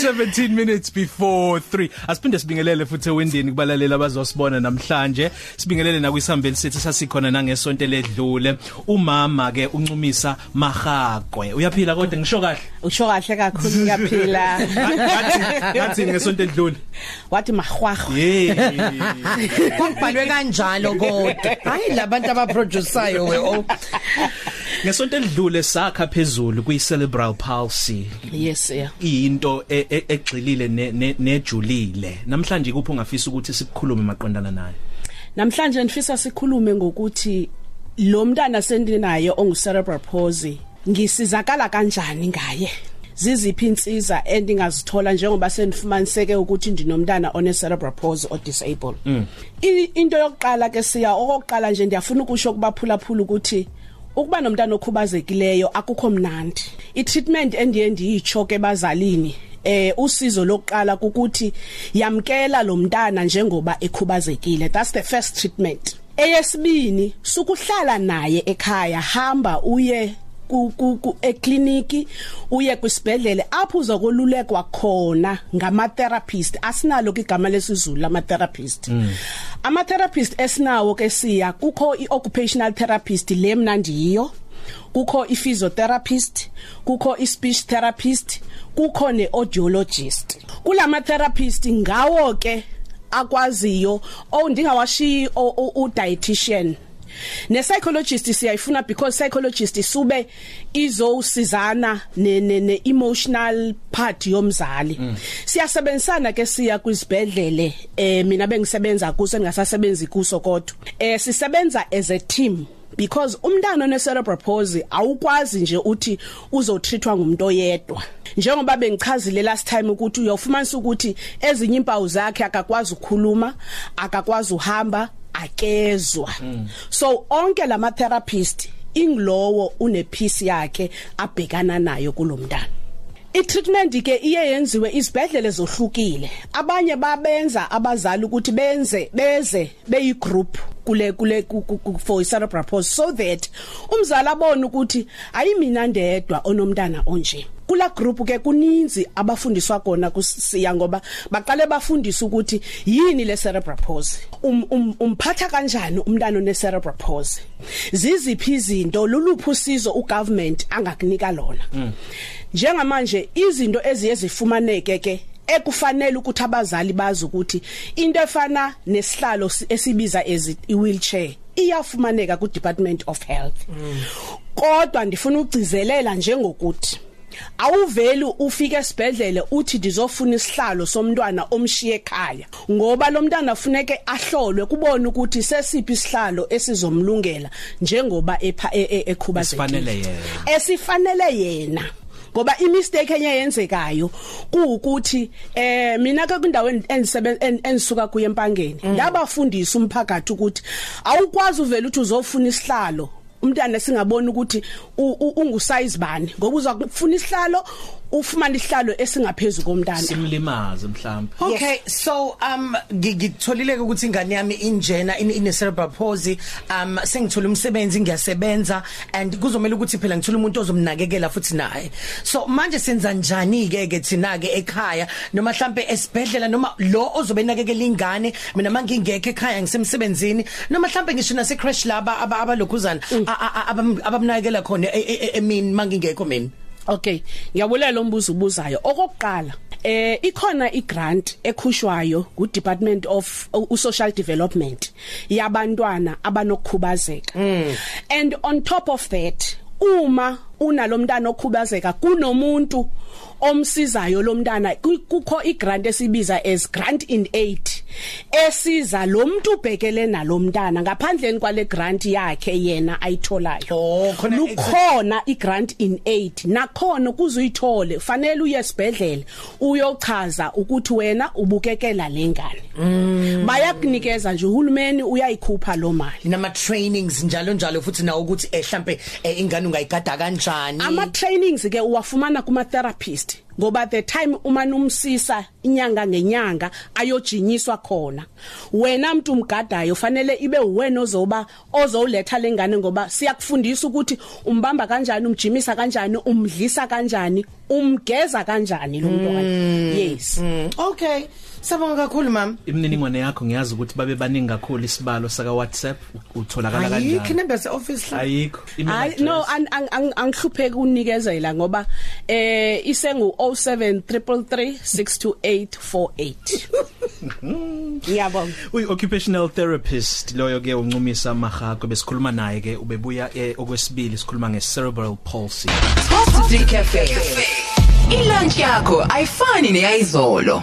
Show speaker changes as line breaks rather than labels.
17 minutes before 3 asiphinde sibingelele futhi ewindini kubalalela abazosibona namhlanje. Sibingelele nakwisambeli sithi sasikhona nangesonto ledlule. Umama ke uncumisa mahaqwe uyaphila kodwa? Ngisho kahle?
Usho kahle kakhulu ngiyaphila.
Ngathi ngathi ngesonto ledlule
wathi mahwahwa
hey.
Kubhalwe kanjalo kodwa. Hayi labantu abaproduceayo we oh.
Ngesonto ledlule sakha phezulu kuyi cerebral palsy.
Yes yeah.
Into e- e- egxilile ne- ne- nejulile. Namhlanje kuphi ungafisa ukuthi sikukhulume maqondana nayo?
Namhlanje nifisa sikhulume ngokuthi lo mntana sendinaye ongu cerebral palsy ngisizakala kanjani ngaye? Ziziphi insiza endingazithola njengoba senifumaniseke ukuthi ndinomntana one cerebral palsy o disabled I- into yokuqala ke siya okokuqala nje ndiyafuna ukusho kubaphulaphula ukuthi ukuba nomntana okhubazekileyo akukho mnandi. I-treatment endiye ndiyitsho ke bazalini eh usizo lokuqala ukuthi yamkela lo mntana njengoba ekhubazekile. That's the first treatment. Eyesibini sukuhlala naye ekhaya hamba uye ku ku ku ekliniki uye kwisibedlele apho uzokolulekwa khona ngama therapist asinalo igama lesizulu ama therapist ama therapist esinawo ke siya kukho i occupational therapist le mina ndiyo kukho i physiotherapist kukho i speech therapist kukho ne audiologist kulama therapist ngawo ke akwaziyo oh ndingawashiyi u dietitian ne psychologist siyayifuna because psychologist sube izosizana ne ne, ne emotional part yomzali. Mm. siyasebenzisana ke siya kwizibedlele eh mina bengisebenza kuso engasasebenzi kuso kodwa. Eh sisebenza as a team because umntana one cerebral palsy awukwazi nje uthi uzotreatwa ngumuntu oyedwa. Njengoba bengichazile last time ukuthi uyofumanisa ukuthi ezinye impawu zakhe akakwazi ukukhuluma akakwazi uhamba akezwa. Mm. so onke lama therapist ingilowo une piece yakhe abhekana nayo kulomntana I-treatment ke iye yenziwe izibhedlele zohlukile. Abanye babenza abazali ukuthi benze beze beyigroup kule kule ku- ku- ku- for cerebral palsy so that umzali abone ukuthi ayimina ndedwa onomntana onje. Kula group ke kuninzi abafundiswa kona kusiya ngoba baqale bafundisa ukuthi yini le cerebral palsy. Um, um, umphatha kanjani umntana one cerebral palsy? Ziziphi izinto? Luluphi usizo ugovernment angakunika lona? Mm. njengamanje izinto eziye zifumaneke ke ekufanele ukuthi abazali bazi ukuthi into efana nesihlalo si- esibiza as i wheelchair iyafumaneka ku Department of Health. Kodwa ndifuna ugcizelela njengokuthi awuveli ufike esibhedlele uthi ndizofuna isihlalo somntwana omshiye ekhaya. Ngoba lo mntana funeke ahlolwe kubone ukuthi sesiphi isihlalo esizomlungela njengoba epha- e- e- ekhubazekile.
Esifanele yena.
esifanele yena. Ngoba imistake enye yenzekayo kuukuthi eh mina ke kwindawo endisebenza enisuka kuye empangeni ndabafundisa umphakathi ukuthi awukwazi uvela uthi uzofuna isihlalo umntana singaboni ukuthi u- u- ungusize bani. Ngoba uzakufuna isihlalo ufumana isihlalo esingaphezulu komntana.
Simlimaze mhlawumbe
Okay so um ngi- ngitholile ke ukuthi ingane yami injena ine ine cerebral palsy um sengithola umsebenzi ngiyasebenza and kuzomela ukuthi phela ngithola umuntu ozomnakekela futhi naye. So manje senza njani ke ke thina ke ekhaya noma mhlambe esibhedlela noma lo ozobe nakekela ingane? Mina mangingekho ekhaya ngisemsebenzini noma mhlambe ngisho nase crash laba aba- abalokhuzana a- a- a- abam- abamnakekela khona e- e- e- emini mangingekho mina
Okay, ngiyabulela umbuzo ubuzayo. Okokuqala, eh ikhona igrant ekhushwayo ku Department of u Social Development yabantwana abanokukhubazeka. And on top of that, uma unalomntana okhubazeka kunomuntu omsizayo lo mntana ku- kukho igrant esibiza as grant in aid esiza lo muntu ubhekele nalomntana ngaphandleni kwale grant yakhe yena ayitholayo.
Oh, khona
lukhona igrant in aid. Nakhona kuzuyithole fanele uye esibhedlela uyochaza ukuthi wena ubukekela lengane bayakunikeza nje uhulumeni uyayikhupha lo mali.
Nama trainings njalo njalo futhi nawo ukuthi eh mhlambe eh, ingane ungayigada kanjani?
Ama trainings ke uwafumana kuma therapist ngoba the time uma numsisa inyanga ngenyanga ayojinyiswa khona. Wena mntu umgadayo fanele ibe uwena ozoba ozoletha lengane ngoba siyakufundisa ukuthi umbamba kanjani umjimisa kanjani umdlisa kanjani umgeza kanjani lo mntwana. Yes.
Mm, okay. Sabonga kakhulu mama
imininingwane yakho ngiyazi ukuthi babe baningi kakhulu isibalo saka WhatsApp utholakala
ayikho
kanjani?
number se office la.
Ayikho. Email
Hayi
address.
no an- an- ang- angihlupheki unikezela ngoba eh isengu 0733628848 Ngiyabonga.
Uyi occupational therapist loyo ke uncumisa mahako besikhuluma naye ke ubebuya eh, okwesibili sikhuluma nge cerebral palsy
Top 3 Cafe. Ilunch yakho ayifani neyizolo.